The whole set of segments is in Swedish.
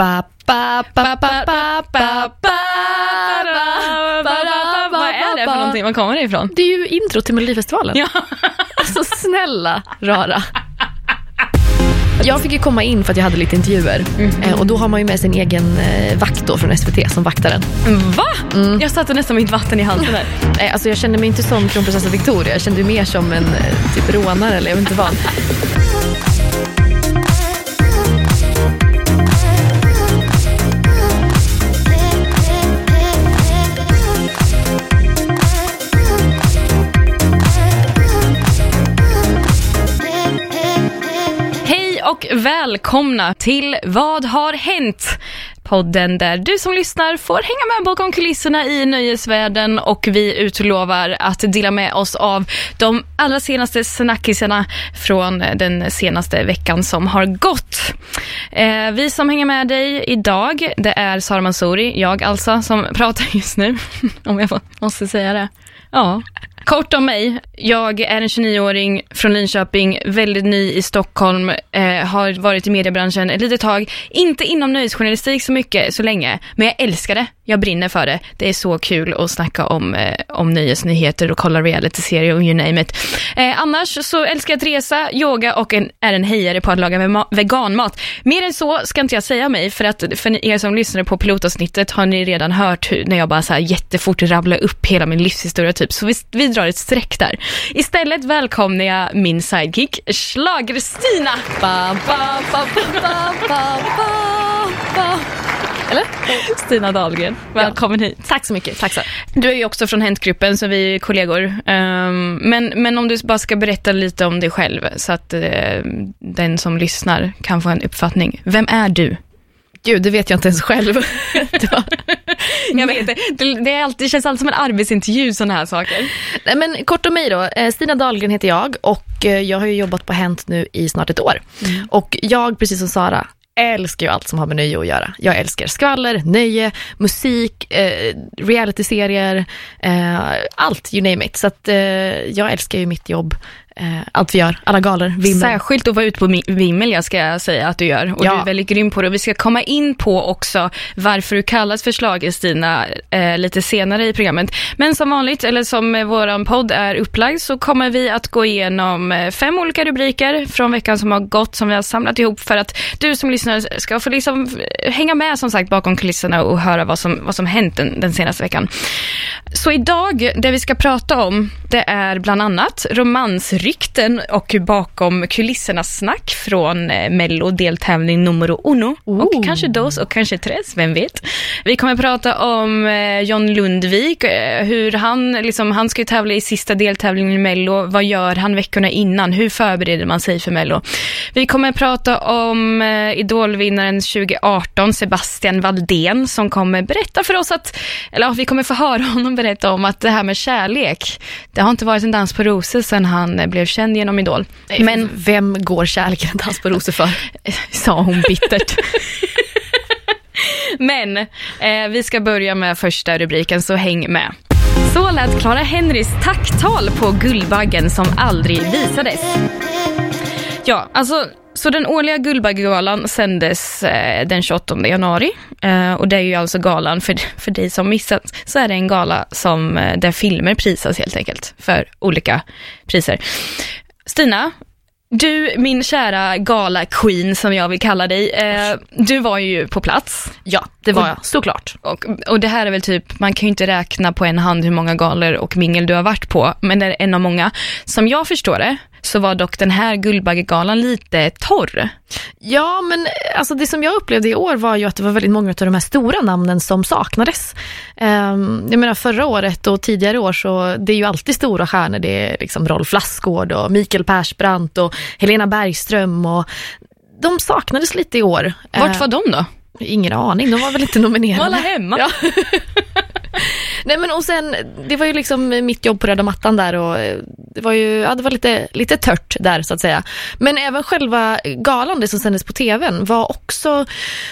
Ba, ba, ba, Vad är det för någonting? Var kommer det ifrån? Det är ju intro till Melodifestivalen. Ja. Alltså snälla rara. Jag fick ju komma in för att jag hade lite intervjuer. Eh, Och då har man ju med sin egen eh, vakt då från SVT som vaktar den. Va? Jag satte nästan mitt vatten i halsen där. Eh, Alltså jag kände mig inte som kronprinsessa Victoria. Jag kände mig mer som en eh, typ rånare eller jag vet inte vad. Välkomna till Vad har hänt? Podden där du som lyssnar får hänga med bakom kulisserna i nöjesvärlden och vi utlovar att dela med oss av de allra senaste snackisarna från den senaste veckan som har gått. Eh, vi som hänger med dig idag, det är Sara Mansouri, jag alltså, som pratar just nu, om jag måste säga det. Ja. Kort om mig. Jag är en 29-åring från Linköping, väldigt ny i Stockholm, eh, har varit i mediebranschen ett litet tag. Inte inom nöjesjournalistik så mycket, så länge, men jag älskar det. Jag brinner för det. Det är så kul att snacka om, eh, om nöjesnyheter och kolla realityserier och you name it. Eh, annars så älskar jag att resa, yoga och en, är en hejare på att laga veganmat. Mer än så ska inte jag säga mig, för att för er som lyssnar på pilotavsnittet har ni redan hört hur, när jag bara så här jättefort rabblar upp hela min livshistoria typ, så vi, vi drar ett streck där. Istället välkomnar jag min sidekick, Schlager-Stina. Eller? Stina Dahlgren, välkommen hit. Tack så mycket. Tack så. Du är ju också från Häntgruppen, så vi är kollegor. Ehm, men, men om du bara ska berätta lite om dig själv, så att eh, den som lyssnar kan få en uppfattning. Vem är du? Gud, det vet jag inte ens själv. Jag vet det, det, det, är alltid, det känns alltid som en arbetsintervju, sådana här saker. Nej, men kort om mig då. Eh, Stina Dahlgren heter jag och eh, jag har ju jobbat på Hänt nu i snart ett år. Och jag, precis som Sara, älskar ju allt som har med nöje att göra. Jag älskar skvaller, nöje, musik, eh, realityserier, eh, allt, you name it. Så att, eh, jag älskar ju mitt jobb, allt vi gör, alla galor, vimmel. Särskilt att vara ute på vimmel, jag ska säga att du gör. Och Ja. du är väldigt grym på det. Och vi ska komma in på också varför du kallas för Schlager-Stina eh, lite senare i programmet. Men som vanligt, eller som eh, våran podd är upplagd, så kommer vi att gå igenom eh, fem olika rubriker från veckan som har gått, som vi har samlat ihop för att du som lyssnar ska få liksom eh, hänga med som sagt bakom kulisserna och höra vad som, vad som hänt den, den senaste veckan. Så idag, det vi ska prata om, det är bland annat romansrykten och bakom kulissernas snack från eh, Mello deltävling numero uno. Och Ooh. kanske dos och kanske tres, vem vet. Vi kommer prata om eh, John Lundvik, eh, hur han, liksom, han ska ju tävla i sista deltävlingen i Mello. Vad gör han veckorna innan? Hur förbereder man sig för Mello? Vi kommer prata om idolvinnaren 2018, Sebastian Valdén, som kommer berätta för oss att, eller vi kommer få höra honom berätta om att det här med kärlek, det har inte varit en dans på rosor sedan han eh, blev känd genom Idol. Men vem går kärleken en dans på rosor för? sa hon bittert. Men eh, vi ska börja med första rubriken, så häng med. Så lät Clara Henrys tacktal på Guldbaggen som aldrig visades. Ja, alltså, så den årliga Guldbaggegalan sändes eh, den 28 januari. Eh, och det är ju alltså galan, för, för dig som missat, så är det en gala som, eh, där filmer prisas helt enkelt, för olika priser. Stina, du, min kära gala-queen som jag vill kalla dig, eh, du var ju på plats. Ja, det var jag, såklart. Och, och det här är väl typ, man kan ju inte räkna på en hand hur många galor och mingel du har varit på, men det är en av många. Som jag förstår det, så var dock den här Guldbaggegalan lite torr. Ja, men alltså det som jag upplevde i år var ju att det var väldigt många av de här stora namnen som saknades. Um, jag menar förra året och tidigare år så det är ju alltid stora stjärnor. Det är liksom Rolf Lassgård och Mikael Persbrandt och Helena Bergström och de saknades lite i år. Vart var de då? Ingen aning, de var väl inte Var alla nominerade. hemma? Ja. Nej men och sen, det var ju liksom mitt jobb på röda mattan där och eh, det var ju, ja det var lite, lite tört där så att säga. Men även själva galan, det som sändes på tvn, var också,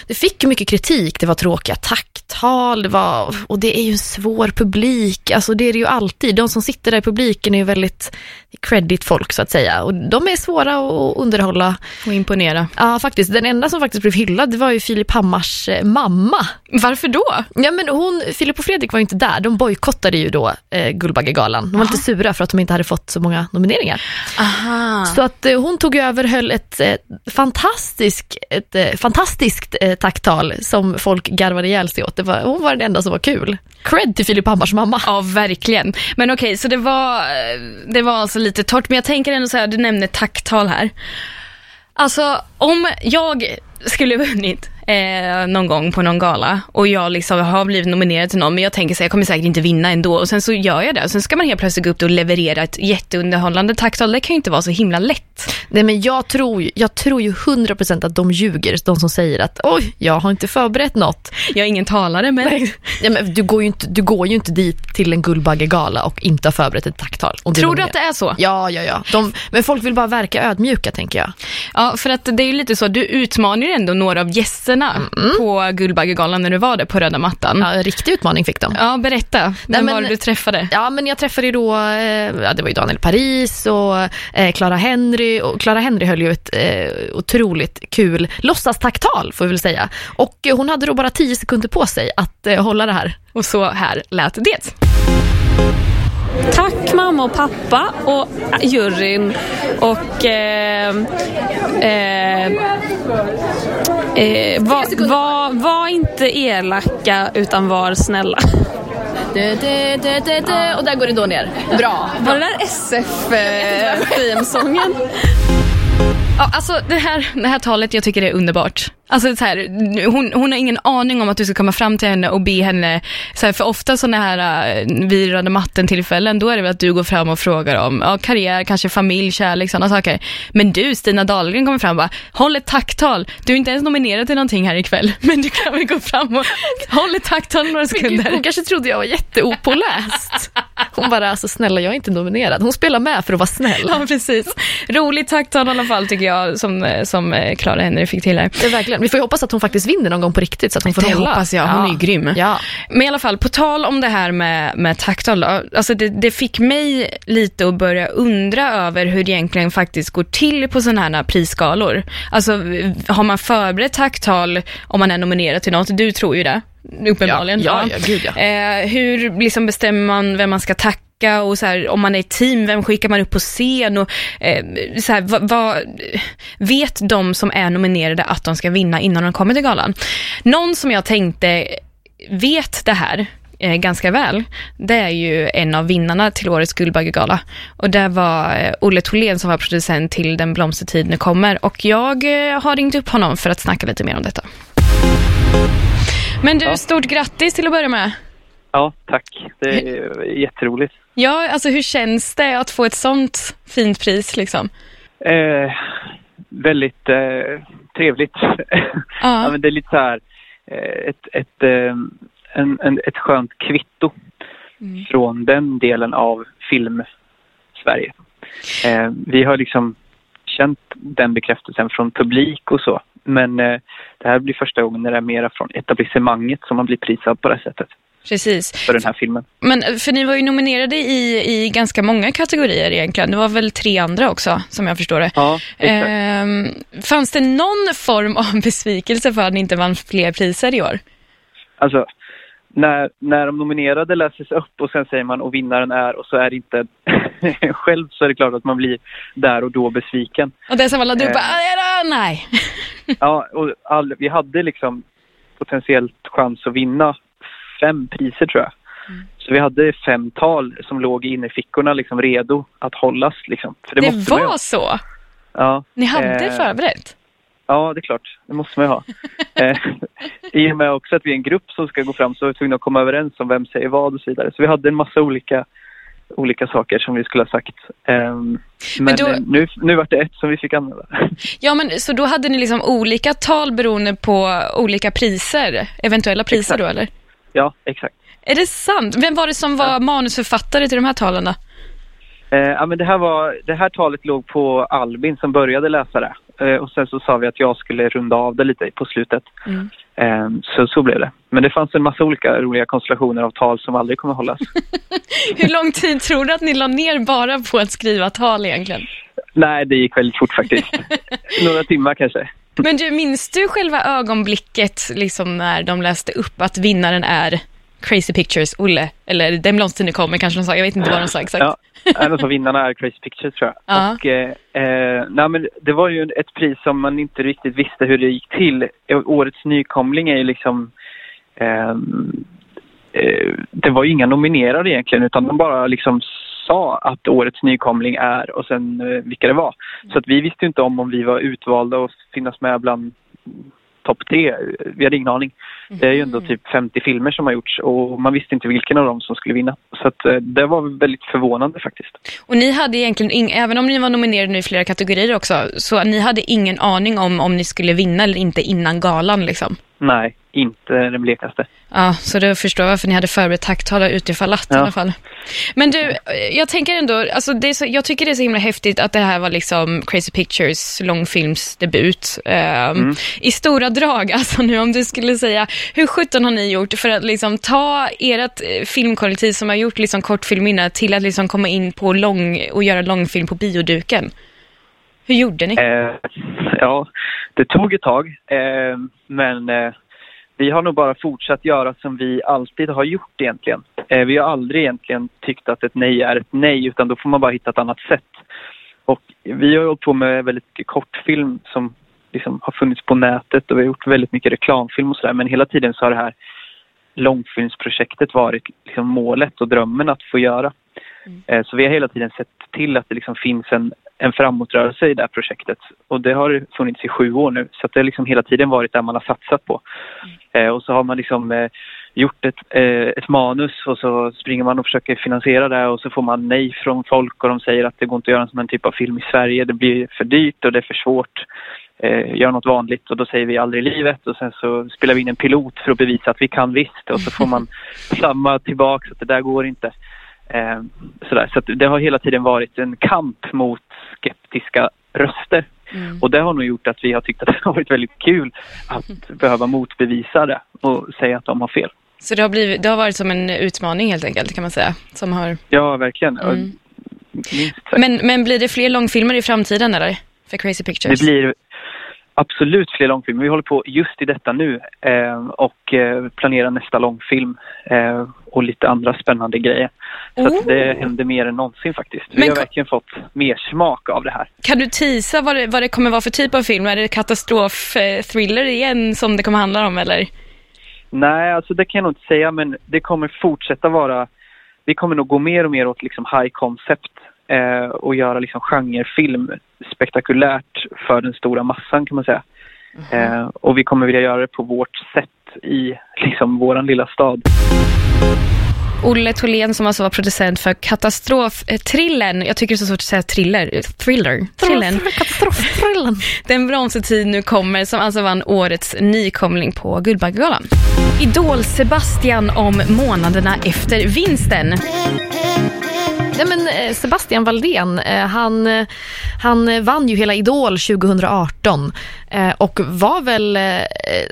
det fick mycket kritik, det var tråkiga tacktal, det var, och det är ju en svår publik, alltså det är det ju alltid. De som sitter där i publiken är ju väldigt credit folk så att säga och de är svåra att underhålla. Och imponera. Ja faktiskt, den enda som faktiskt blev hyllad det var ju Filip Hammars eh, mamma. Varför då? Ja men hon, Filip och Fredrik var ju inte där, de bojkottade ju då eh, Guldbaggegalan. De var lite sura för att de inte hade fått så många nomineringar. Aha. Så att eh, hon tog över och höll ett, eh, fantastisk, ett eh, fantastiskt eh, tacktal som folk garvade ihjäl sig åt. Det var, hon var den enda som var kul. Cred till Filip Hammars mamma. Ja, verkligen. Men okej, så det var, det var alltså lite torrt. Men jag tänker ändå så här, du nämner tacktal här. Alltså, om jag skulle vunnit eh, någon gång på någon gala och jag liksom har blivit nominerad till någon, men jag tänker så här, jag kommer säkert inte vinna ändå och sen så gör jag det. Och sen ska man helt plötsligt gå upp och leverera ett jätteunderhållande tacktal. Det kan ju inte vara så himla lätt. Nej men jag tror, jag tror ju 100% att de ljuger, de som säger att oj, jag har inte förberett något. Jag är ingen talare, men Ja, men du, går ju inte, du går ju inte dit till en Guldbaggegala och inte har förberett ett tacktal. tror du att det är så? Ja, ja, ja. De, men folk vill bara verka ödmjuka tänker jag. Ja, för att det är ju lite så, du utmanar ju ändå några av gästerna på Guldbaggegalan när du var där på röda mattan. Ja, en riktig utmaning fick de. Ja, berätta. Vem Nej, men- var det du träffade? Ja, men jag träffade ju då, eh, ja, det var ju Daniel Paris och eh, Clara Henry och Clara Henry höll ju ett eh, otroligt kul låtsastacktal får vi väl säga. Och eh, hon hade då bara 10 sekunder på sig att eh, hålla det här. Och så här lät det. Tack mamma och pappa och äh, juryn och eh, eh, eh, var, var, var inte elaka utan var snälla. Du, du, du, du, och där går det då ner. Bra. Var det där SF-themesången? Ja, alltså det här, det här talet, jag tycker det är underbart. Alltså så här, hon, hon har ingen aning om att du ska komma fram till henne och be henne, så här, för ofta sådana här vid röda matten-tillfällen, då är det väl att du går fram och frågar om ja, karriär, kanske familj, kärlek, sådana saker. Men du, Stina Dahlgren, kommer fram och bara, håll ett tacktal. Du är inte ens nominerad till någonting här ikväll, men du kan väl gå fram och håll ett tacktal några Gud, sekunder. hon kanske trodde jag var jätteopåläst. Hon bara, alltså snälla jag är inte nominerad. Hon spelar med för att vara snäll. Ja, precis. Roligt tacktal i alla fall tycker jag, som, eh, som eh, Clara Henry fick till här. Det är verkligen. Vi får ju hoppas att hon faktiskt vinner någon gång på riktigt så att hon får Det hålla. hoppas jag, hon är ju grym. Ja. Men i alla fall, på tal om det här med, med tacktal, då, alltså det, det fick mig lite att börja undra över hur det egentligen faktiskt går till på sådana här prisskalor. Alltså, har man förberett tacktal om man är nominerad till något? Du tror ju det, uppenbarligen. Ja, ja, ja, gud ja. Eh, hur liksom bestämmer man vem man ska tacka och så här, om man är ett team, vem skickar man upp på scen och eh, så här, vad, vad, vet de som är nominerade att de ska vinna innan de kommer till galan? Någon som jag tänkte vet det här eh, ganska väl, det är ju en av vinnarna till årets Guldbaggegala. Och det var eh, Olle Tholén som var producent till Den blomstertid nu kommer och jag eh, har ringt upp honom för att snacka lite mer om detta. Men du, stort grattis till att börja med. Ja, tack. Det är jätteroligt. Ja, alltså hur känns det att få ett sånt fint pris liksom? Eh, väldigt eh, trevligt. ja. men det är lite så här eh, ett, ett, eh, en, en, ett skönt kvitto från den delen av film-Sverige. Eh, vi har liksom känt den bekräftelsen från publik och så. Men eh, det här blir första gången när det är mera från etablissemanget som man blir prisad på det här sättet Precis. för den här filmen. Men för ni var ju nominerade i, i ganska många kategorier egentligen. Det var väl tre andra också, som jag förstår det. Ja. Ehm, fanns det någon form av besvikelse för att ni inte vann fler priser i år? Alltså, när, när de nominerade läses upp och sen säger man och vinnaren är och så är det inte själv så är det klart att man blir där och då besviken. Och det som alla du Eh. bara, "Ah, nej. Ja, och all, vi hade liksom potentiellt chans att vinna fem priser tror jag. Så vi hade fem tal som låg inne i fickorna liksom redo att hållas liksom. För det, Det, var ha. så? Ja, Ni hade Eh, förberett? Ja, det är klart. Det måste man ju ha. eh, I och med också att vi är en grupp som ska gå fram så är vi tvungna att komma överens om vem säger vad och så vidare. Så vi hade en massa olika, olika saker som vi skulle ha sagt. Ehm, men då- eh, nu, nu var det ett som vi fick använda. Ja, men så då hade ni liksom olika tal beroende på olika priser? Eventuella priser Exakt. då, eller? Ja, exakt. Är det sant? Vem var det som var ja. manusförfattare till de här talen då? Eh, ja, men det, här var, det här talet låg på Albin som började läsa det. Eh, och sen så sa vi att jag skulle runda av det lite på slutet. Mm. Eh, så så blev det. Men det fanns en massa olika roliga konstellationer av tal som aldrig kommer hållas. Hur lång tid tror du att ni la ner bara på att skriva tal egentligen? Nej, det gick väldigt fort faktiskt. Några timmar kanske. Men du, minns du själva ögonblicket liksom när de läste upp att vinnaren är Crazy Pictures, Olle? Eller Den blomstertiden kommer kanske de sa, jag vet inte vad de sa exakt. Ja, av vinnarna är Crazy Pictures tror jag. Ja. Och, eh, eh, nej, men det var ju ett pris som man inte riktigt visste hur det gick till. Årets nykomling är ju liksom ehm, eh, det var ju inga nominerade egentligen utan de bara liksom sa att årets nykomling är och sen eh, vilka det var. Så att vi visste inte om om vi var utvalda att finnas med bland topp tre. Vi hade ingen aning. Det är ju ändå mm. typ 50 filmer som har gjorts och man visste inte vilken av dem som skulle vinna. Så att, eh, det var väldigt förvånande faktiskt. Och ni hade egentligen, in, även om ni var nominerade i flera kategorier också, så ni hade ingen aning om om ni skulle vinna eller inte innan galan liksom? Nej, inte den blekaste. Ja, så du förstår varför ni hade förberett tacktal utifall att ja. i alla fall. Men du, jag tänker ändå, alltså det så, jag tycker det är så himla häftigt att det här var liksom Crazy Pictures långfilmsdebut. Um, mm. I stora drag, alltså nu om du skulle säga, hur sjutton har ni gjort för att liksom ta ert eh, filmkollektiv som har gjort liksom kortfilm innan till att liksom komma in på lång och göra långfilm på bioduken? Hur gjorde ni? Eh, ja, det tog ett tag, eh, men eh, vi har nog bara fortsatt göra som vi alltid har gjort egentligen. Eh, vi har aldrig egentligen tyckt att ett nej är ett nej utan då får man bara hitta ett annat sätt. Och vi har hållit på med väldigt mycket kortfilm som liksom har funnits på nätet och vi har gjort väldigt mycket reklamfilm och sådär men hela tiden så har det här långfilmsprojektet varit liksom målet och drömmen att få göra. Mm. Eh, så vi har hela tiden sett till att det liksom finns en, en framåtrörelse i det här projektet. Och det har funnits i sju år nu, så det har liksom hela tiden varit det man har satsat på. Mm. Eh, och så har man liksom eh, gjort ett, eh, ett manus och så springer man och försöker finansiera det och så får man nej från folk och de säger att det går inte att göra en sån typ av film i Sverige. Det blir för dyrt och det är för svårt. Eh, gör något vanligt och då säger vi aldrig i livet och sen så spelar vi in en pilot för att bevisa att vi kan visst och så får man samma tillbaka att det där går inte. Eh, sådär. Så det har hela tiden varit en kamp mot skeptiska röster. Mm. Och det har nog gjort att vi har tyckt att det har varit väldigt kul att mm. behöva motbevisa det och säga att de har fel. Så det har, blivit, det har varit som en utmaning helt enkelt kan man säga? Som har... Ja, verkligen. Mm. Men, men blir det fler långfilmer i framtiden eller? För Crazy Pictures? Det blir absolut fler långfilmer. Vi håller på just i detta nu eh, och eh, planerar nästa långfilm eh, och lite andra spännande grejer. Så oh. det händer mer än någonsin faktiskt. Vi Men har verkligen fått mer smak av det här. Kan du tisa vad det, vad det kommer vara för typ av film? Är det katastrof-thriller igen som det kommer handla om eller? Nej, alltså det kan jag nog inte säga men det kommer fortsätta vara vi kommer nog gå mer och mer åt liksom high concept eh, och göra liksom genrefilm spektakulärt för den stora massan kan man säga. Mm. Eh, och vi kommer vilja göra det på vårt sätt i liksom våran lilla stad. Olle Tholén som alltså var producent för Katastroftrillen. Jag tycker det är så svårt att säga thriller. Thriller. Trillen. Katastroftrillen. Den bromsetid nu kommer som alltså vann årets nykomling på Guldbaggegalan. Idol Sebastian om månaderna efter vinsten. Nej, men eh, Sebastian Valdén, eh, han, eh, han vann ju hela Idol 2018 och var väl,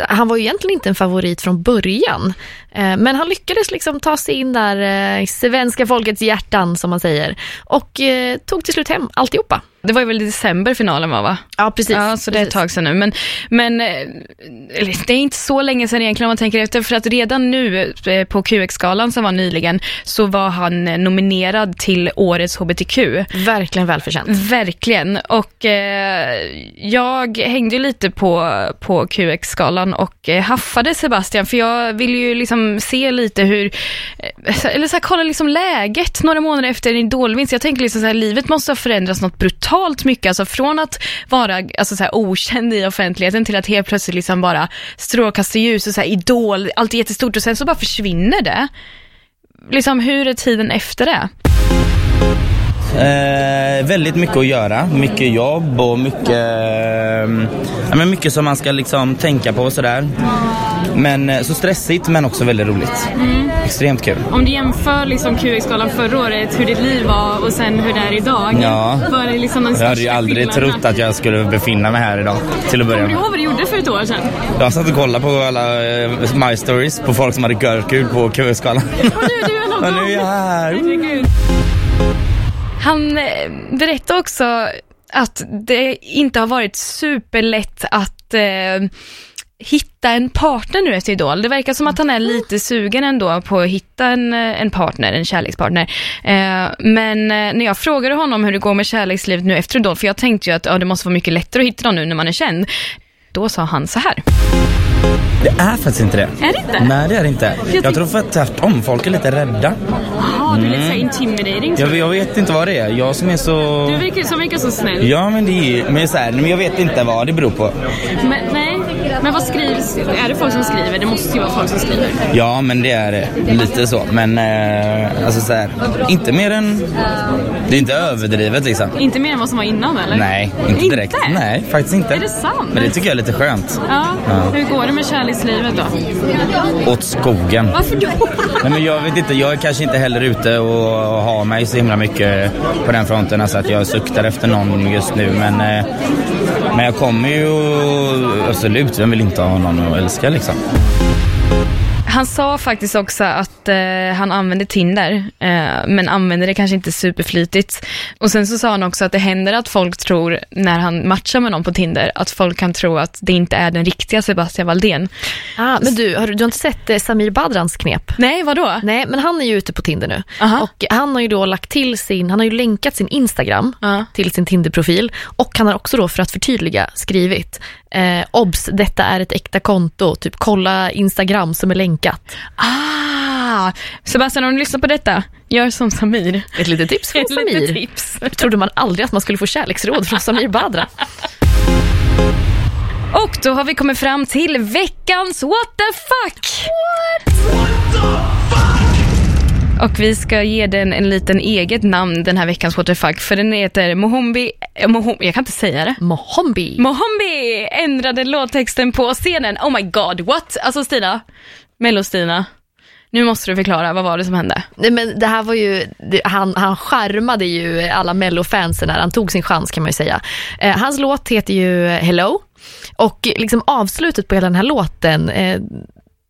han var ju egentligen inte en favorit från början. Men han lyckades liksom ta sig in där i svenska folkets hjärtan som man säger och tog till slut hem alltihopa. Det var ju väl i december finalen var va? Ja precis. Ja, så det är ett tag sedan nu. Men, men det är inte så länge sedan egentligen om man tänker efter. För att redan nu på QX-galan som var nyligen så var han nominerad till årets HBTQ. Verkligen välförtjänt. Verkligen. Och eh, jag hängde lite på, på QX-galan och eh, haffade Sebastian för jag vill ju liksom se lite hur, eller så här, kolla liksom läget några månader efter en idolvinst. Jag tänker liksom så här, livet måste ha förändrats något brutalt totalt mycket, alltså från att vara alltså, så här, okänd i offentligheten till att helt plötsligt liksom bara strålkastarljus och så här, idol, allt är jättestort och sen så bara försvinner det. Liksom hur är tiden efter det? Eh, väldigt mycket att göra. Mycket jobb och mycket, eh, men mycket som man ska liksom tänka på och sådär. Men eh, så stressigt men också väldigt roligt. Mm. Extremt kul. Om du jämför liksom QX-galan förra året, hur ditt liv var och sen hur det är idag. Ja. Var det liksom jag hade ju aldrig trott att jag skulle befinna mig här idag. Till att börja med. Kommer du ihåg vad du gjorde för ett år sedan? Jag satt och kollade på alla uh, My Stories på folk som hade görkul på QX-galan. Och nu är du av Och nu är jag här. Herregud. Han eh, berättade också att det inte har varit superlätt att eh, hitta en partner nu efter Idol. Det verkar som att han är lite sugen ändå på att hitta en, eh, en partner, en kärlekspartner. Eh, men eh, när jag frågade honom hur det går med kärlekslivet nu efter Idol, för jag tänkte ju att ja, det måste vara mycket lättare att hitta någon nu när man är känd. Då sa han så här. Det är faktiskt inte det. Är det inte? Nej, det är det inte. Jag tror för att tvärtom, folk är lite rädda. Jaha, du är lite såhär intimidating. Jag, jag vet inte vad det är. Jag som är så... Du verkar, som verkar så snäll. Ja, men det är men så här, men jag vet inte vad det beror på. Men, nej, men vad skrivs? Är det folk som skriver? Det måste ju vara folk som skriver. Ja, men det är det. Lite så. Men eh, alltså så här, inte mer än... Det är inte överdrivet liksom. Inte mer än vad som var innan eller? Nej, inte direkt. Inte? Nej, faktiskt inte. Är det sant? Men det tycker jag är lite skönt. Ja. Ja. Hur går det med kärlekslivet då? Åt skogen. Varför då? Nej, men jag vet inte, jag är kanske inte heller ute och, och har mig så himla mycket på den fronten. Alltså att jag suktar efter någon just nu. Men, eh, men jag kommer ju absolut, vem vill inte ha någon att älska liksom. Han sa faktiskt också att eh, han använder Tinder, eh, men använder det kanske inte superflitigt. Och sen så sa han också att det händer att folk tror, när han matchar med någon på Tinder, att folk kan tro att det inte är den riktiga Sebastian Valdén. Ah, men du, har du, du har inte sett eh, Samir Badrans knep? Nej, vadå? Nej, men han är ju ute på Tinder nu. Aha. Och han har ju då lagt till sin, han har ju länkat sin Instagram Ja. till sin Tinder-profil och han har också då för att förtydliga skrivit eh, obs, detta är ett äkta konto, typ kolla Instagram som är länkat. Ah, Sebastian, om du lyssnar på detta, gör som Samir. Ett litet tips från Ett litet Samir. tips. Trodde man aldrig att man skulle få kärleksråd från Samir Badra. Och då har vi kommit fram till veckans what the fuck! Och vi ska ge den en liten eget namn den här veckans what the fuck, för den heter Mohombi, eh, Mohom, jag kan inte säga det. Mohombi. Mohombi ändrade låttexten på scenen. Oh my god, what? Alltså Stina, Mello-Stina, nu måste du förklara, vad var det som hände? Nej, men det här var ju, han, han charmade ju alla mellofansen när han tog sin chans kan man ju säga. Eh, hans låt heter ju Hello och liksom avslutet på hela den här låten, eh,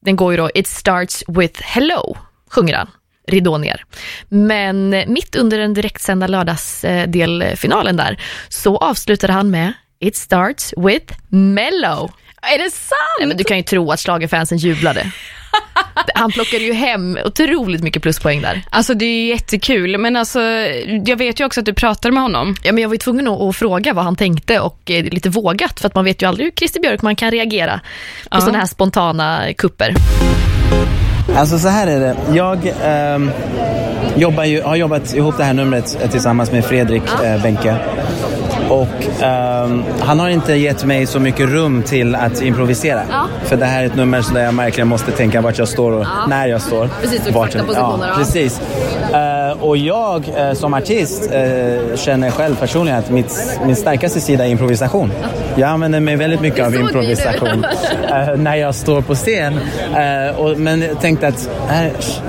den går ju då It starts with hello, sjunger han ridå ner. Men mitt under den direktsända lördagsdelfinalen där så avslutade han med It starts with mellow. Är det sant? Nej, men du kan ju tro att schlagerfansen jublade. Han plockade ju hem otroligt mycket pluspoäng där. Alltså det är jättekul, men alltså jag vet ju också att du pratade med honom. Ja, men jag var ju tvungen att, att fråga vad han tänkte och eh, lite vågat för att man vet ju aldrig hur Christer Björkman kan reagera på Ja. sådana här spontana kupper. Alltså så här är det. Jag ehm, jobbar ju, har jobbat ihop det här numret eh, tillsammans med Fredrik eh, Benke. Och ehm, han har inte gett mig så mycket rum till att improvisera. För det här är ett nummer så där jag verkligen måste tänka vart jag står och när jag står. Precis, och Vart- exakta positioner, Ja, ja. precis. Eh, och jag eh, som artist eh, känner själv personligen att mitt, min starkaste sida är improvisation. Jag använder mig väldigt mycket av improvisation när jag står på scen. Och, men jag tänkte att,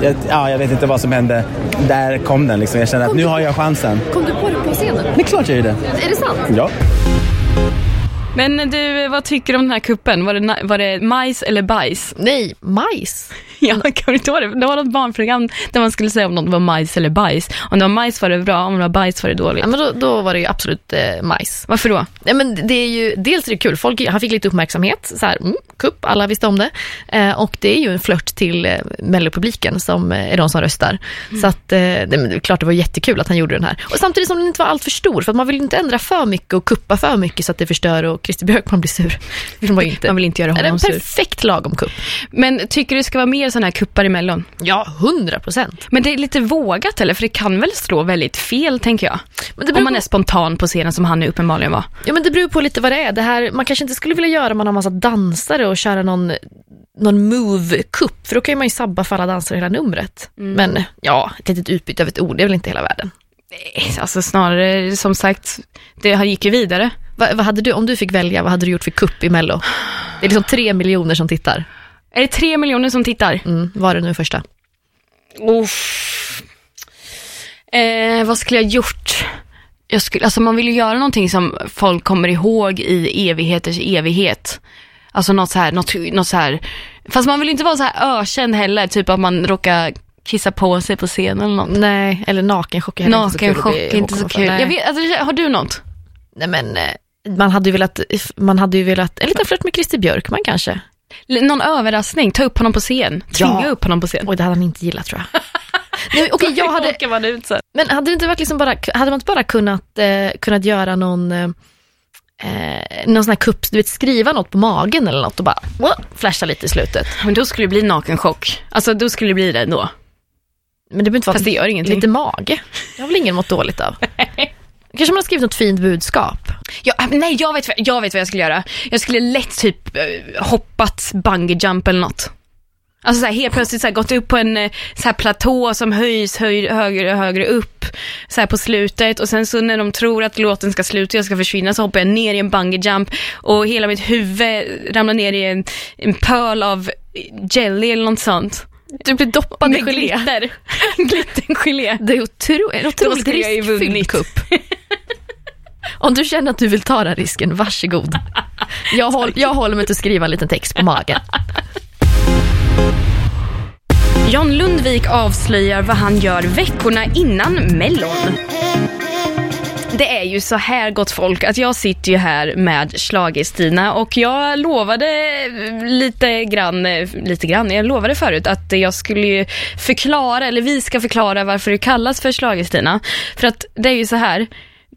jag, ja, jag vet inte vad som hände. Där kom den liksom. Jag kände att nu har jag chansen. Kom du på det scenen? Det är klart jag gjorde. Är det sant? Ja. Men du, vad tycker du om den här kuppen? Var det, var det majs eller bajs? Nej, majs. Ja, kan du inte ihåg det? Det var något barnprogram där man skulle säga om något var majs eller bajs. Om det var majs var det bra, om det var bajs var det dåligt. Ja, men då, då var det ju absolut eh, majs. Varför då? Nej, men det är ju, dels är det kul, Folk, han fick lite uppmärksamhet, så här, mm, kupp, alla visste om det. Eh, och det är ju en flört till eh, mellopubliken som eh, är de som röstar. Så att, eh, det, det är klart det var jättekul att han gjorde den här. Och samtidigt som den inte var allt för stor, för att man vill inte ändra för mycket och kuppa för mycket så att det förstör och Christer Björkman blir sur. Vill man inte. Man vill inte göra Är det honom en sur. perfekt lagom kupp? Men tycker du det ska vara mer sådana här kuppar i Mellon? Ja, hundra procent. Men det är lite vågat eller? För det kan väl slå väldigt fel, tänker jag. Men det Om man på- är spontan på scenen som han nu uppenbarligen var. Ja men det beror på lite vad det är. Det här, man kanske inte skulle vilja göra om man har massa dansare och köra någon, någon move-kupp, för då kan ju man ju sabba för alla dansare hela numret. Men ja, ett litet utbyte av ett ord, det är väl inte hela världen. Alltså snarare som sagt, det gick ju vidare. Va, vad hade du, om du fick välja, vad hade du gjort för kupp i Mello? Det är liksom tre miljoner som tittar. Är det tre miljoner som tittar? Mm, var det nu första? Uff. Eh, vad skulle jag gjort? Jag skulle, alltså man vill ju göra någonting som folk kommer ihåg i evigheters evighet. Alltså något så här, något, något så här, fast man vill inte vara så här ökänd heller, typ att man råkar kissa på sig på scen eller något. Nej, eller nakenchock är Nakenchock är inte så kul. Vet, alltså, har du något? Nej men, eh, man hade ju velat, man hade ju velat, en liten flört med Christer Björkman kanske. Någon överraskning, ta upp honom på scen, tvinga Ja. upp honom på scen. Oj, det hade han inte gillat tror jag. Nej, okej, jag hade, man ut sen. men hade det inte varit liksom bara, hade man inte bara kunnat, eh, kunnat göra någon, eh, någon sån här kupp, du vet skriva något på magen eller något och bara wow, flasha lite i slutet. Men då skulle det bli nakenchock. Alltså då skulle det bli det ändå. Men det behöver inte vara Fast det gör ingenting. lite mage. Det har väl ingen mått dåligt av. Kanske man har skrivit något fint budskap. Ja, nej, jag vet, vad- jag vet vad jag skulle göra. Jag skulle lätt typ eh, hoppat bungee jump eller något. Alltså så här, helt plötsligt så här, gått upp på en eh, så här, platå som höjs höj, högre och högre upp så här, på slutet och sen så när de tror att låten ska sluta och jag ska försvinna så hoppar jag ner i en bungee jump och hela mitt huvud ramlar ner i en, en pöl av jelly eller något sånt. Du blir doppad i gelé. glitter. Glittergelé. Det är otroligt ju riskfylld kupp. Om du känner att du vill ta den risken, varsågod. Jag, håll, jag håller mig till att skriva en liten text på magen. John Lundvik avslöjar vad han gör veckorna innan Mellon. Det är ju så här gott folk att jag sitter ju här med Schlager-Stina och jag lovade lite grann, lite grann, jag lovade förut att jag skulle ju förklara, eller vi ska förklara varför det kallas för Schlager-Stina. För att det är ju så här,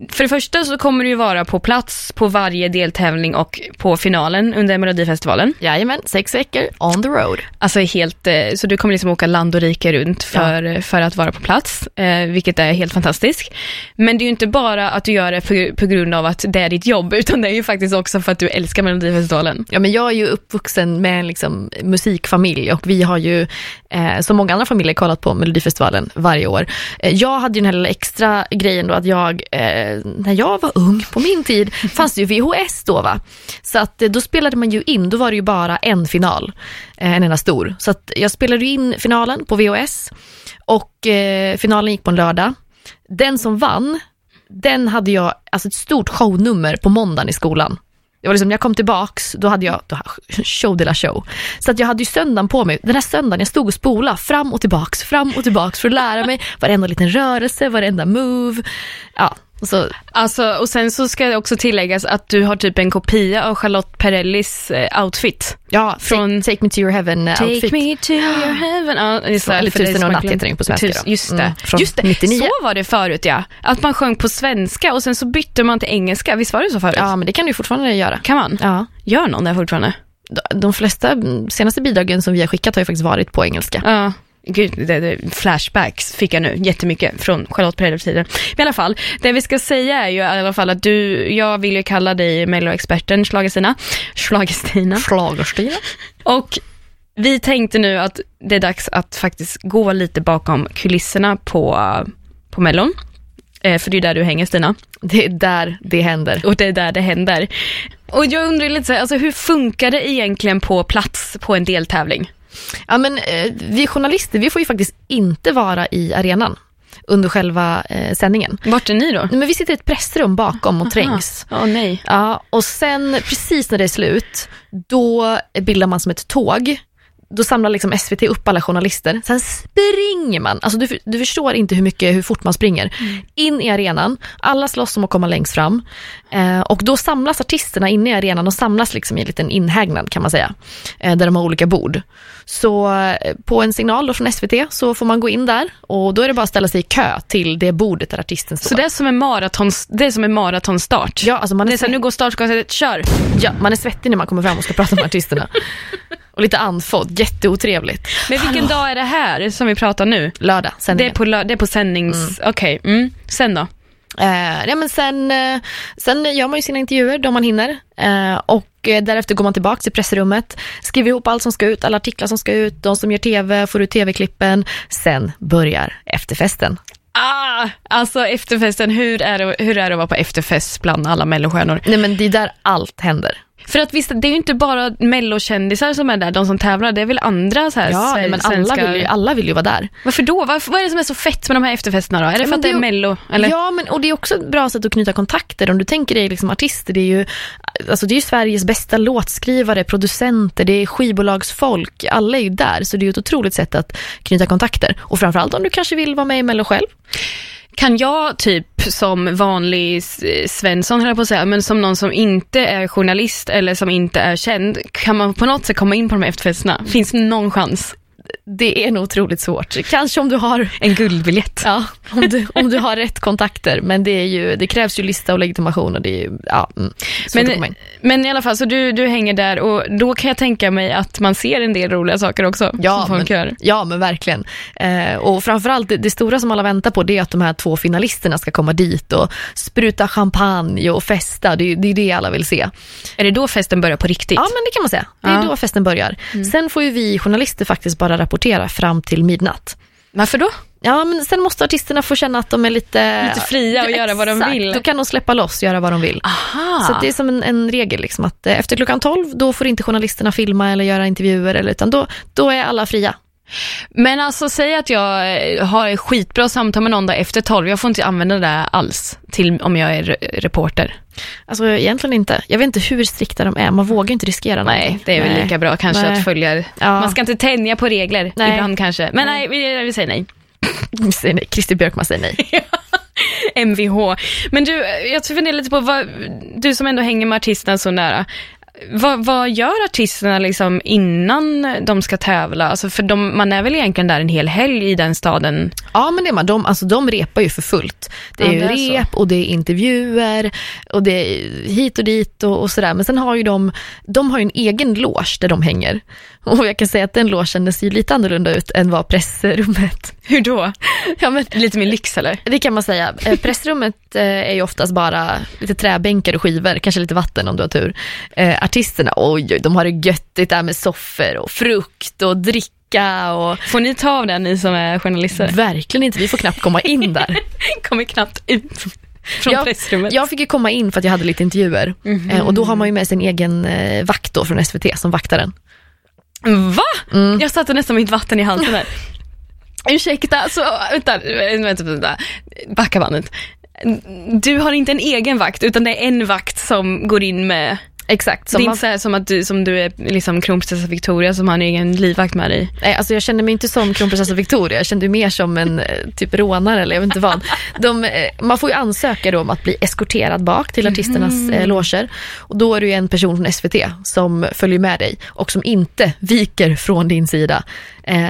för det första så kommer du ju vara på plats på varje deltävling och på finalen under Melodifestivalen. Jajamän, sex veckor on the road. Alltså helt, eh, så du kommer liksom åka land och rike runt för, för att vara på plats, eh, vilket är helt fantastiskt. Men det är ju inte bara att du gör det på, på grund av att det är ditt jobb, utan det är ju faktiskt också för att du älskar Melodifestivalen. Ja, men jag är ju uppvuxen med en liksom, musikfamilj och vi har ju, eh, som många andra familjer, kollat på Melodifestivalen varje år. Eh, jag hade ju den här lilla extra grejen då att jag, eh, när jag var ung, på min tid, fanns det ju VHS då va. Så att eh, då spelade man ju in, då var det ju bara en final, eh, en enda stor. Så att jag spelade ju in finalen på VHS och eh, finalen gick på en lördag. Den som vann, den hade jag, alltså ett stort shownummer på måndagen i skolan. Det var liksom, när jag kom tillbaks, då hade jag då, show de la show. Så att jag hade ju söndagen på mig. Den här söndagen, jag stod och spola fram och tillbaks, fram och tillbaks för att lära mig varenda liten rörelse, varenda move. Ja, och så, Alltså, och sen så ska det också tilläggas att du har typ en kopia av Charlotte Perrellis eh, outfit. ja, Från- från Take Me To Your Heaven eh, Take outfit. me to your heaven. Ja, det, Eller för dig Tusen och har natt heter den på svenska Tus-. Just det. Mm, från just det. 99. Så var det förut ja. Att man sjöng på svenska och sen så bytte man till engelska. Visst var det så förut? Ja, men det kan du fortfarande göra. Kan man? Ja. Gör någon det fortfarande? De- De flesta mm, senaste bidragen som vi har skickat har ju faktiskt varit på engelska. Ja. Gud, det, det, flashbacks fick jag nu jättemycket från Charlotte Perrelli-tiden. Men i alla fall, det vi ska säga är ju i alla fall att du, jag vill ju kalla dig melloexperten Schlagerstina. Schlagerstina. Schlagerstil. Och vi tänkte nu att det är dags att faktiskt gå lite bakom kulisserna på, på Mellon. Eh, för det är där du hänger Stina. Det är där det händer. Och det är där det händer. Och jag undrar lite så här, alltså hur funkar det egentligen på plats på en deltävling? Ja, men, eh, vi journalister, vi får ju faktiskt inte vara i arenan under själva eh, sändningen. Vart är ni då? Men vi sitter i ett pressrum bakom och trängs. Åh nej. Ja, och sen precis när det är slut, då bildar man som ett tåg. Då samlar liksom SVT upp alla journalister. Sen springer man. Alltså du, du förstår inte hur mycket, hur fort man springer. In i arenan. Alla slåss om att komma längst fram. Eh, och då samlas artisterna inne i arenan och samlas liksom i en liten inhägnad kan man säga. Eh, där de har olika bord. Så eh, på en signal från SVT så får man gå in där och då är det bara att ställa sig i kö till det bordet där artisten står. Så det är som en, maraton, det är som en maratonstart? Ja, alltså man är, Det är så här, nu går startskottet, kör! ja, man är svettig när man kommer fram och ska prata med artisterna. Och lite andfådd, jätteotrevligt. Men vilken dag är det här som vi pratar nu? Lördag, Det är på, det är på sändnings... Okej, mm. sen då? Eh, ja, men sen, eh, sen gör man ju sina intervjuer då man hinner. Eh, och eh, därefter går man tillbaka till pressrummet, skriver ihop allt som ska ut, alla artiklar som ska ut, de som gör tv får ut tv-klippen. Sen börjar efterfesten. Ah, alltså efterfesten, hur är, det, hur är det att vara på efterfest bland alla mellostjärnor? Nej men det är där allt händer. För att visst, det är ju inte bara mellokändisar som är där, de som tävlar, det är väl andra så här Ja, sve- men alla svenska... vill, ju, alla vill ju vara där. Varför då? Varför, vad är det som är så fett med de här efterfesterna då? Är det för men att det är det mello? Eller? Ja, men, och det är också ett bra sätt att knyta kontakter. Om du tänker dig liksom artister, det är ju, alltså det är ju Sveriges bästa låtskrivare, producenter, det är skivbolagsfolk. Alla är ju där, så det är ju ett otroligt sätt att knyta kontakter. Och framförallt om du kanske vill vara med i Mello själv. Kan jag typ som vanlig Svensson, höll jag på att säga, men som någon som inte är journalist eller som inte är känd, kan man på något sätt komma in på de här efterfesterna? Finns det någon chans? Det är nog otroligt svårt. Kanske om du har En guldbiljett? Ja, om du, om du har rätt kontakter. Men det, är ju, det krävs ju lista och legitimation och det är ju, ja, mm, in. Men i alla fall, så du, du hänger där och då kan jag tänka mig att man ser en del roliga saker också Ja, som folk men, gör. ja, men verkligen. Eh, och framförallt, det, det stora som alla väntar på det är att de här två finalisterna ska komma dit och spruta champagne och festa. Det, är- det är det alla vill se. Är det då festen börjar på riktigt? Ja, men det kan man säga. Det är Ja. då festen börjar. Sen får ju vi journalister faktiskt bara rapportera fram till midnatt. Varför då? Ja, men sen måste artisterna få känna att de är lite... Lite fria och göra vad de vill. Då kan de släppa loss, göra vad de vill. Aha. Så det är som en, en regel, liksom, att eh, efter klockan 12, då får inte journalisterna filma eller göra intervjuer, eller, utan då, då är alla fria. Men alltså säg att jag eh, har skitbra samtal med någon där efter 12, jag får inte använda det där alls till om jag är re- reporter. Alltså egentligen inte. Jag vet inte hur strikta de är, man vågar inte riskera Nej, någonting. det är väl Nej. lika bra kanske Nej. att följa, Ja. man ska inte tänja på regler Nej. ibland kanske. Men nej, vi, vi säger nej. Säger nej. Christer Björkman säger nej. Mvh. Men du, jag funderar lite på, vad, du som ändå hänger med artisterna så nära, vad, vad gör artisterna liksom innan de ska tävla? Alltså för de, man är väl egentligen där en hel helg i den staden? Ja, men det är man. De, alltså, de repar ju för fullt. Det är Ja, ju det är så. rep och det är intervjuer och det är hit och dit och, och sådär. Men sen har ju de, de har ju en egen loge där de hänger. Och jag kan säga att den logen ser ju lite annorlunda ut än vad pressrummet. Hur då? Ja, men Lite mer lyx eller? Det kan man säga. Eh, Pressrummet eh, är ju oftast bara lite träbänkar och skivor, kanske lite vatten om du har tur. Artisterna, oj, oj, de har det göttigt där med soffor och frukt och dricka och Får ni ta av den ni som är journalister? verkligen inte, vi får knappt komma in där. Kommer knappt ut från Jag- pressrummet. Jag fick ju komma in för att jag hade lite intervjuer eh, och då har man ju med sin egen eh, vakt då från SVT som vaktar den. Va? Mm. Jag satte nästan mitt vatten i halsen där. Ursäkta, så vänta, vänta, vänta. Backa bandet. Du har inte en egen vakt, utan det är en vakt som går in med... Exakt. det Som är man, inte så här som att du, som du är liksom kronprinsessa Victoria som har en egen livvakt med dig. nej, alltså jag kände mig inte som kronprinsessa Victoria, jag kände mig mer som en eh, typ rånare eller jag vet inte vad. De, eh, man får ju ansöka då om att bli eskorterad bak till artisternas eh, loger och då är det ju en person från SVT som följer med dig och som inte viker från din sida.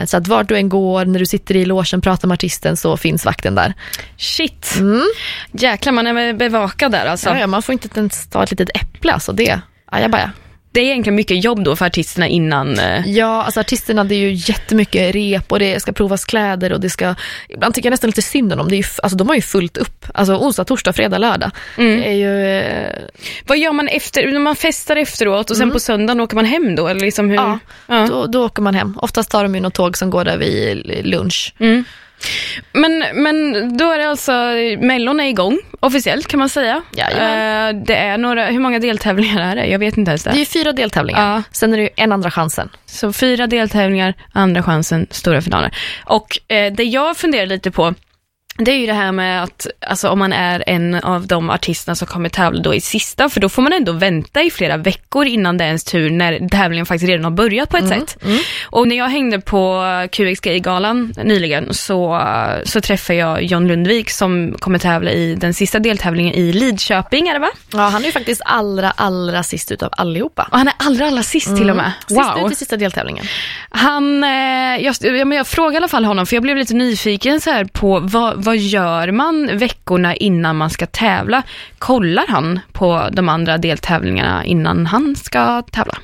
Så att vart du än går, när du sitter i logen, pratar med artisten så finns vakten där. Shit. Mm. Jäklar, man är bevakad där alltså. Ja, ja, man får inte ens ta ett litet äpple, alltså det, ajabaja. Det är egentligen mycket jobb då för artisterna innan. eh, Ja, alltså artisterna det är ju jättemycket rep och det ska provas kläder och det ska, ibland tycker jag nästan lite synd om dem, det är ju, alltså de har ju fullt upp, alltså onsdag, torsdag, fredag, lördag. Mm. Det är ju, eh, Vad gör man efter, när man festar efteråt och sen på söndagen åker man hem då? Eller liksom hur? Ja. Ja. då, då åker man hem. Oftast tar de ju något tåg som går där vid lunch. Mm. Men, men då är det alltså, Mellon är igång officiellt kan man säga. Jajamän. Eh, det är några, hur många deltävlingar är det? Jag vet inte ens det. Det är fyra deltävlingar, Ja. sen är det en andra chansen. Så fyra deltävlingar, andra chansen, stora finaler. Och eh, det jag funderar lite på, det är ju det här med att alltså, om man är en av de artisterna som kommer tävla då i sista, för då får man ändå vänta i flera veckor innan det är ens tur när tävlingen faktiskt redan har börjat på ett sätt. Och när jag hängde på QXG-galan nyligen så, så träffade jag John Lundvik som kommer tävla i den sista deltävlingen i Lidköping, är det va? Ja, han är ju faktiskt allra, allra sist utav allihopa. Och han är allra, allra sist till och med. Sist ut i sista deltävlingen. Han, eh, jag, ja, men jag frågade i alla fall honom, för jag blev lite nyfiken så här på vad, vad gör man veckorna innan man ska tävla? Kollar han på de andra deltävlingarna innan han ska tävla?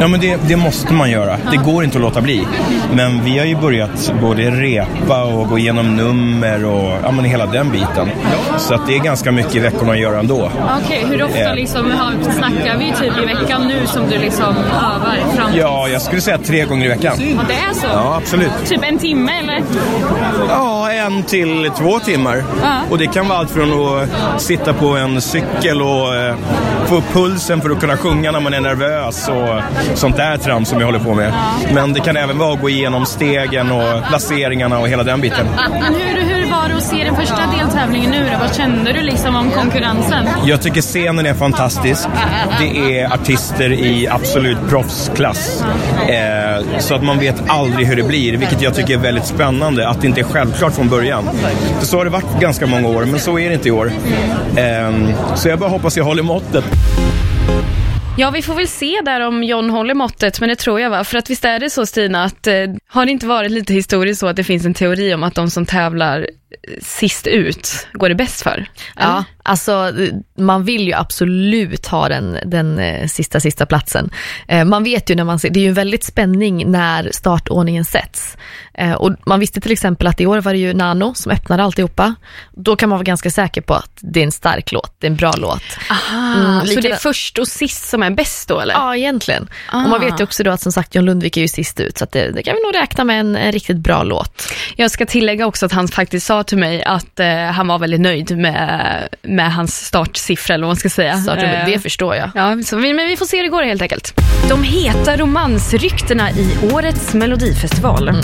Ja, men det, det måste man göra. Det går inte att låta bli. Men vi har ju börjat både repa och gå igenom nummer och ja, men hela den biten. Så att det är ganska mycket i veckorna att göra ändå. Okej, hur ofta Eh. liksom, har- snackar vi typ i veckan nu som du liksom övar fram Ja, jag skulle säga tre gånger i veckan. Ja, det är så? Ja, absolut. Typ en timme eller? Ja, en till två timmar. Ja. Och det kan vara allt från att sitta på en cykel och eh, få upp pulsen för att kunna sjunga när man är nervös och sånt där trams som jag håller på med. Men det kan även vara att gå igenom stegen och placeringarna och hela den biten. Men hur, hur var det att se den första deltävlingen nu då? Vad kände du liksom om konkurrensen? Jag tycker scenen är fantastisk. Det är artister i absolut proffsklass. Eh, så att man vet aldrig hur det blir, vilket jag tycker är väldigt spännande. Att det inte är självklart från början. För så har det varit ganska många år, men så är det inte i år. Eh, så jag bara hoppas jag håller måttet. Ja, vi får väl se där om John håller måttet, men det tror jag va? För att visst är det så Stina, att eh, har det inte varit lite historiskt så att det finns en teori om att de som tävlar sist ut går det bäst för? Ja, alltså man vill ju absolut ha den, den eh, sista, sista platsen. Eh, man vet ju när man ser, det är ju en väldigt spänning när startordningen sätts. Eh, och man visste till exempel att i år var det ju Nano som öppnade alltihopa. Då kan man vara ganska säker på att det är en stark låt, det är en bra låt. Aha, Mm, så det är först och sist som är bäst då eller? Ja, egentligen. Ah. Och man vet ju också då att som sagt John Lundvik är ju sist ut, så det, det kan vi nog räkna med en, en riktigt bra låt. Jag ska tillägga också att han faktiskt sa till mig att eh, han var väldigt nöjd med, med hans startsiffra eller vad man ska säga. Det, Eh, det förstår jag. Ja, så vi, men vi får se hur det går helt enkelt. De heta romansryktena i årets melodifestival.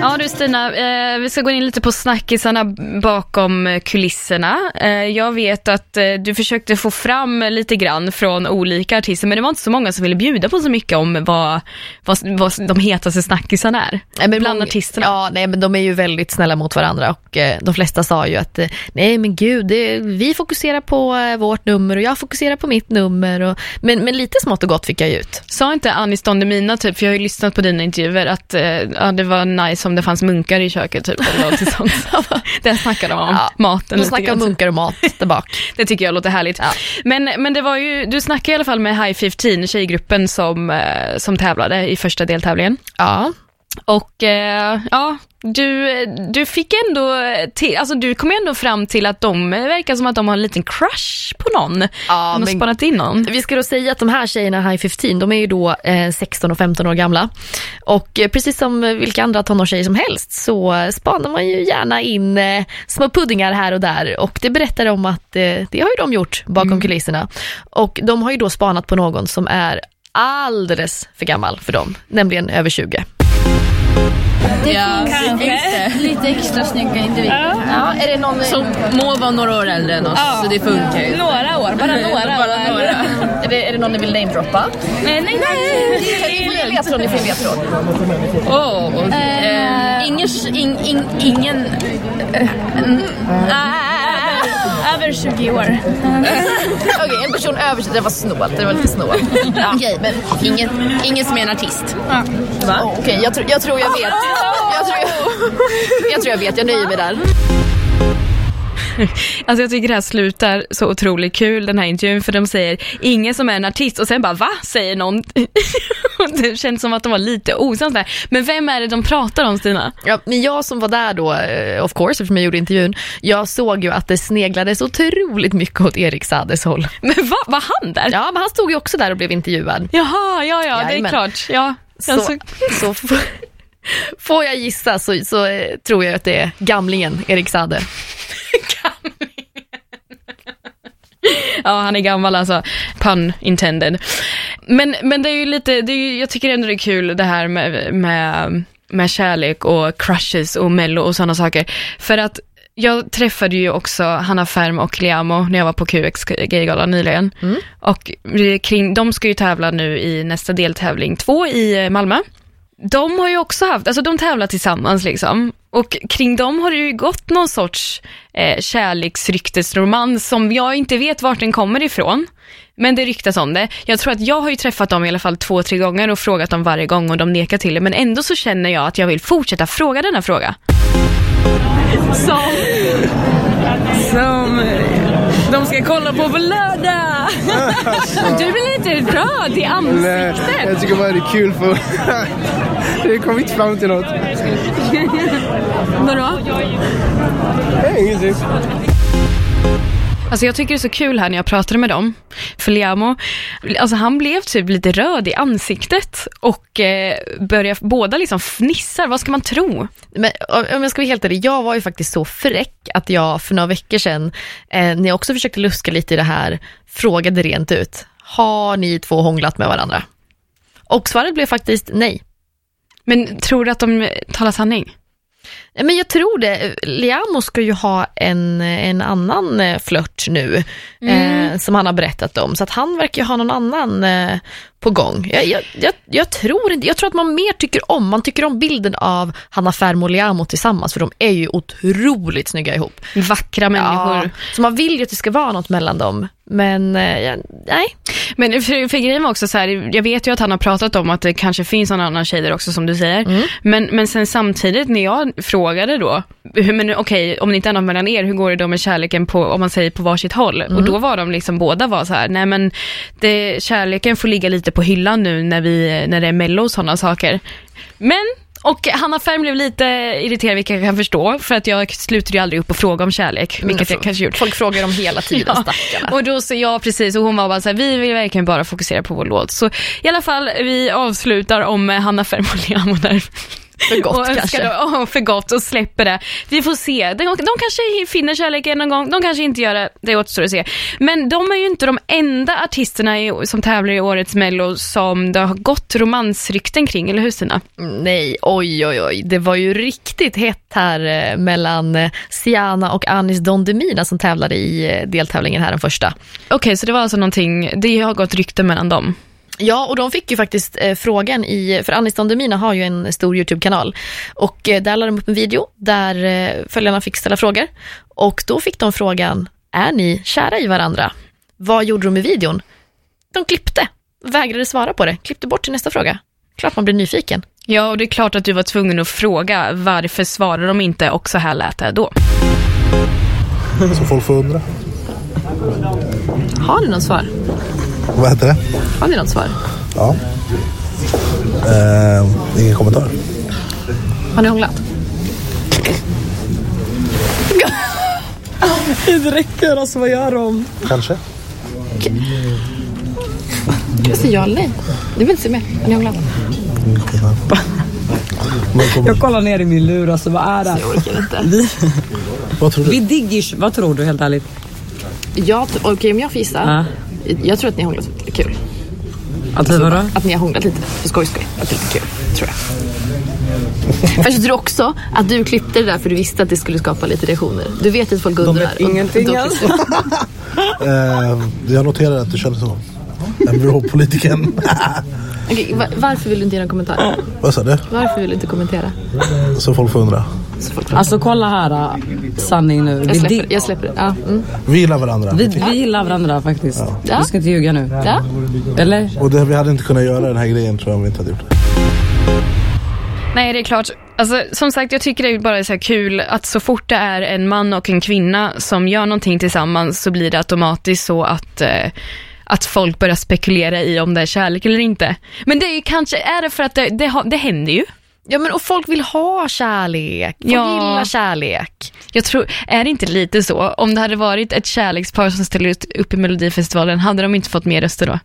Ja du Stina, eh, vi ska gå in lite på snackisarna bakom eh, kulisserna. Eh, jag vet att eh, du försökte få fram lite grann från olika artister, men det var inte så många som ville bjuda på så mycket om vad, vad, vad de hetaste snackisarna är. Nej, men bland många- artisterna. Ja, nej, men de är ju väldigt snälla mot varandra och eh, de flesta sa ju att eh, nej men gud, det, vi fokuserar på vårt nummer och jag fokuserar på mitt nummer. Och, men, men lite smått och gott fick jag ut. Sa inte Anis Don Demina, typ, för jag har ju lyssnat på dina intervjuer, att ja, det var nice om det fanns munkar i köket, typ, eller något sånt. Där snackade de om Ja, maten De snackar grann. om munkar och mat där bak. Det tycker jag låter härligt. Men, men det var ju, du snackade i alla fall med High 15, tjejgruppen som, eh, som tävlade i första deltävlingen. Ja, Och eh, ja, du, du fick ändå till, alltså du kom ändå fram till att de verkar som att de har en liten crush på någon. Ja, de har spannat in någon. Vi ska då säga att de här tjejerna, High 15, de är ju då eh, 16 och 15 år gamla. Och eh, precis som vilka andra tonårstjejer som helst så spanar man ju gärna in eh, små puddingar här och där. Och det berättar om att eh, det har ju de gjort bakom kulisserna. Och de har ju då spanat på någon som är alldeles för gammal för dem, nämligen över 20. Lite extra snygga individer. Ja, är det någon... Som må vara några år äldre än oss, så det funkar ju. Några år, bara några Bara några. är, det, är det någon ni vill namedroppa? Nej, nej, nej. Ni få ge ledtråd? Ni får ge ledtråd. Oh, eh, ingen, in, in, ingen Över 20 år. Okej, en person över 20, det var snålt, det var lite snålt. Okej, men ingen, ingen som är en artist. Oh, Okej, jag, tror- jag tror jag vet. Jag tror jag, jag tror jag vet, jag nöjer mig där. Alltså jag tycker det här slutar så otroligt kul den här intervjun för de säger ingen som är en artist och sen bara va? Säger någon. det känns som att de var lite osams där. Men vem är det de pratar om Stina? Ja, men jag som var där då, eh, of course, eftersom jag gjorde intervjun, jag såg ju att det sneglades otroligt mycket åt Erik Sades håll. Men vad, var han där? Ja, men han stod ju också där och blev intervjuad. Jaha, ja ja, det är Jajamän. klart. Ja. Så, Alltså, så f- får jag gissa så, så eh, tror jag att det är gamlingen Erik Sade. ja, han är gammal alltså. Pun intended. Men, men det är ju lite, det är ju, jag tycker ändå det är kul det här med, med, med kärlek och crushes och mello och sådana saker. För att jag träffade ju också Hanna Färm och Liamo när jag var på QX Gaygala nyligen. Och det är kring, de ska ju tävla nu i nästa deltävling två i Malmö. De har ju också haft, alltså de tävlar tillsammans liksom. Och kring dem har det ju gått någon sorts eh, kärleksryktesromans som jag inte vet vart den kommer ifrån. Men det ryktas om det. Jag tror att jag har ju träffat dem i alla fall två, tre gånger och frågat dem varje gång och de nekar till det. Men ändå så känner jag att jag vill fortsätta fråga denna fråga. Som... Som... De ska kolla på på lördag! Du blir lite röd i Nej, ansiktet. jag tycker bara det är kul för det kom inte fram till något. Vadå? Nej, ingenting. Alltså jag tycker det är så kul här när jag pratade med dem, för Liamo, alltså han blev typ lite röd i ansiktet och eh, började, båda liksom fnissar, vad ska man tro? Men om jag ska vara helt ärlig, jag var ju faktiskt så fräck att jag för några veckor sedan, eh, när jag också försökte luska lite i det här, frågade rent ut, har ni två hånglat med varandra? Och svaret blev faktiskt nej. Men tror du att de talar sanning? Men jag tror det. Liamo ska ju ha en, en annan eh, flört nu, mm. eh, som han har berättat om. Så att han verkar ju ha någon annan eh, på gång. Jag, jag, jag, jag, tror inte, jag tror att man mer tycker om, man tycker om bilden av Hanna Fermo och Liamo tillsammans, för de är ju otroligt snygga ihop. Vackra människor. Ja, så man vill ju att det ska vara något mellan dem. Men eh, nej. Men för, för grejen var också så här, jag vet ju att han har pratat om att det kanske finns någon annan tjej där också som du säger. Mm. Men, men sen samtidigt när jag frågade då, men okej, om det inte är något mellan er, hur går det då med kärleken på, om man säger på varsitt håll? Mm. Och då var de liksom, båda var så här, nej men det, kärleken får ligga lite på hyllan nu när, vi, när det är mello och sådana saker. Men och Hanna Färm blev lite irriterad, vilket jag kan förstå, för att jag slutade ju aldrig upp och fråga om kärlek, vilket jag kanske gjort. Folk frågar om hela tiden, ja. stackarna. Och då så, ja precis, och hon var bara så här, vi vill verkligen bara fokusera på vår låt. Så i alla fall, vi avslutar om Hanna Färm och Liamo där. För gott och kanske. Då, för gott och släpper det. Vi får se. De, de kanske finner kärleken någon gång, de kanske inte gör det. Det återstår att se. Men de är ju inte de enda artisterna i, som tävlar i årets mello som det har gått romansrykten kring, eller hur Stina? Nej, oj oj oj. Det var ju riktigt hett här eh, mellan eh, Siana och Anis Don Demina som tävlade i eh, deltävlingen här den första. Okej, okay, så det var alltså någonting, det har gått rykten mellan dem? Ja, och de fick ju faktiskt eh, frågan i, för Anis Don Demina har ju en stor YouTube-kanal och eh, där lade de upp en video där eh, följarna fick ställa frågor och då fick de frågan, är ni kära i varandra? Vad gjorde de i videon? De klippte, vägrade svara på det, klippte bort till nästa fråga. Klart man blir nyfiken. Ja, och det är klart att du var tvungen att fråga varför svarar de inte och så här lät det då. Så folk får undra. Har ni något svar? Vad heter det? Har ni något svar? Ja. Eh, ingen kommentar. Har ni hånglat? det räcker, alltså vad gör de? Kanske. Jag säger ja eller nej. Du vill inte se mer? Har ni hånglat? Jag kollar ner i min lur, alltså vad är det? Jag orkar inte. Vi, vad tror du? Vi diggers, vad tror du helt ärligt? Jag, Okej okay, om jag får gissa. Ja. Jag tror att ni har hånglat lite kul. Att vi vadå? Att ni har hånglat lite för skoj skoj. Att det är lite kul, tror jag. Fast jag tror också att du klippte det där för du visste att det skulle skapa lite reaktioner. Du vet att folk undrar. De vet ingenting alls. uh, jag noterar att du känner så. MVH-politikern. okay, varför vill du inte ge någon kommentar? Vad sa du? Varför vill du inte kommentera? Så folk får undra. Alltså kolla här, äh, sanning nu. Jag släpper, jag släpper det. Ja. Mm. Vi gillar varandra. Vi, vi gillar varandra faktiskt. Ja. Du ska inte ljuga nu. Ja. Eller? Och det, vi hade inte kunnat göra den här grejen tror jag om vi inte hade gjort det. Nej, det är klart. Alltså, som sagt, jag tycker det är bara så kul att så fort det är en man och en kvinna som gör någonting tillsammans så blir det automatiskt så att eh, att folk börjar spekulera i om det är kärlek eller inte. Men det är kanske, är det för att det, det, det händer ju. Ja men och folk vill ha kärlek, folk ja. gillar kärlek. Jag tror, är det inte lite så? Om det hade varit ett kärlekspar som ställde upp i Melodifestivalen, hade de inte fått mer röster då?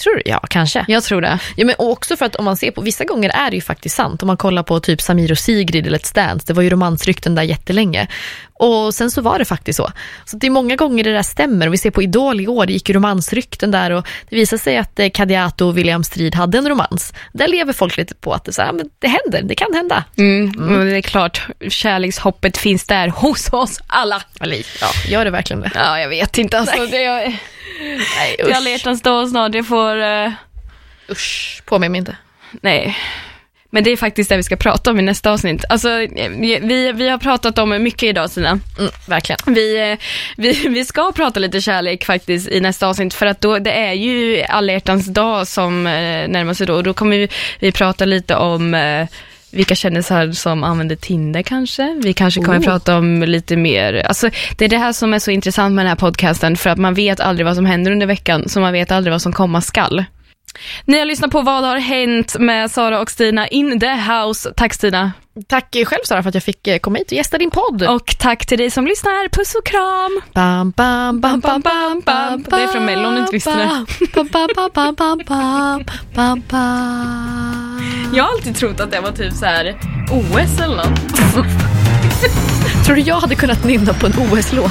Tror du? Ja, kanske. Jag tror det. Ja, men också för att om man ser på, vissa gånger är det ju faktiskt sant. Om man kollar på typ Samir och Sigrid eller Let's Dance, det var ju romansrykten där jättelänge. Och sen så var det faktiskt så. Så det är många gånger det där stämmer. Och vi ser på Idol i år, det gick ju romansrykten där och det visade sig att eh, Kadiato och William Strid hade en romans. Där lever folk lite på att det, så här, men det händer, det kan hända. Mm, mm. Det är klart, kärlekshoppet finns där hos oss alla. Ja, gör det verkligen det? Ja, jag vet inte. Alltså, det är... Nej, usch. alla hjärtans dag snart, det får... Uh... Usch, påminn mig inte. Nej. Men det är faktiskt det vi ska prata om i nästa avsnitt. Alltså, vi, vi har pratat om mycket idag Stina. Mm, verkligen. Vi, eh, vi, vi ska prata lite kärlek faktiskt i nästa avsnitt för att då, det är ju alla hjärtans dag som eh, närmar sig då och då kommer vi, vi prata lite om vilka kändisar som använder Tinder kanske. Vi kanske kommer oh. prata om lite mer, alltså det är det här som är så intressant med den här podcasten för att man vet aldrig vad som händer under veckan så man vet aldrig vad som komma skall. Ni har lyssnat på Vad har hänt med Sara och Stina in the house. Tack Stina. Tack själv Sara för att jag fick eh, komma hit och gästa din podd. Och tack till dig som lyssnar. Puss och kram. Bam, bam, bam, bam, bam, bam, Det är från Mellon om du inte visste det. Bam, bam, bam, bam, bam, bam, bam, bam. Jag har alltid trott att det var typ så här OS eller något. Tror du jag hade kunnat nynna på en OS-låt?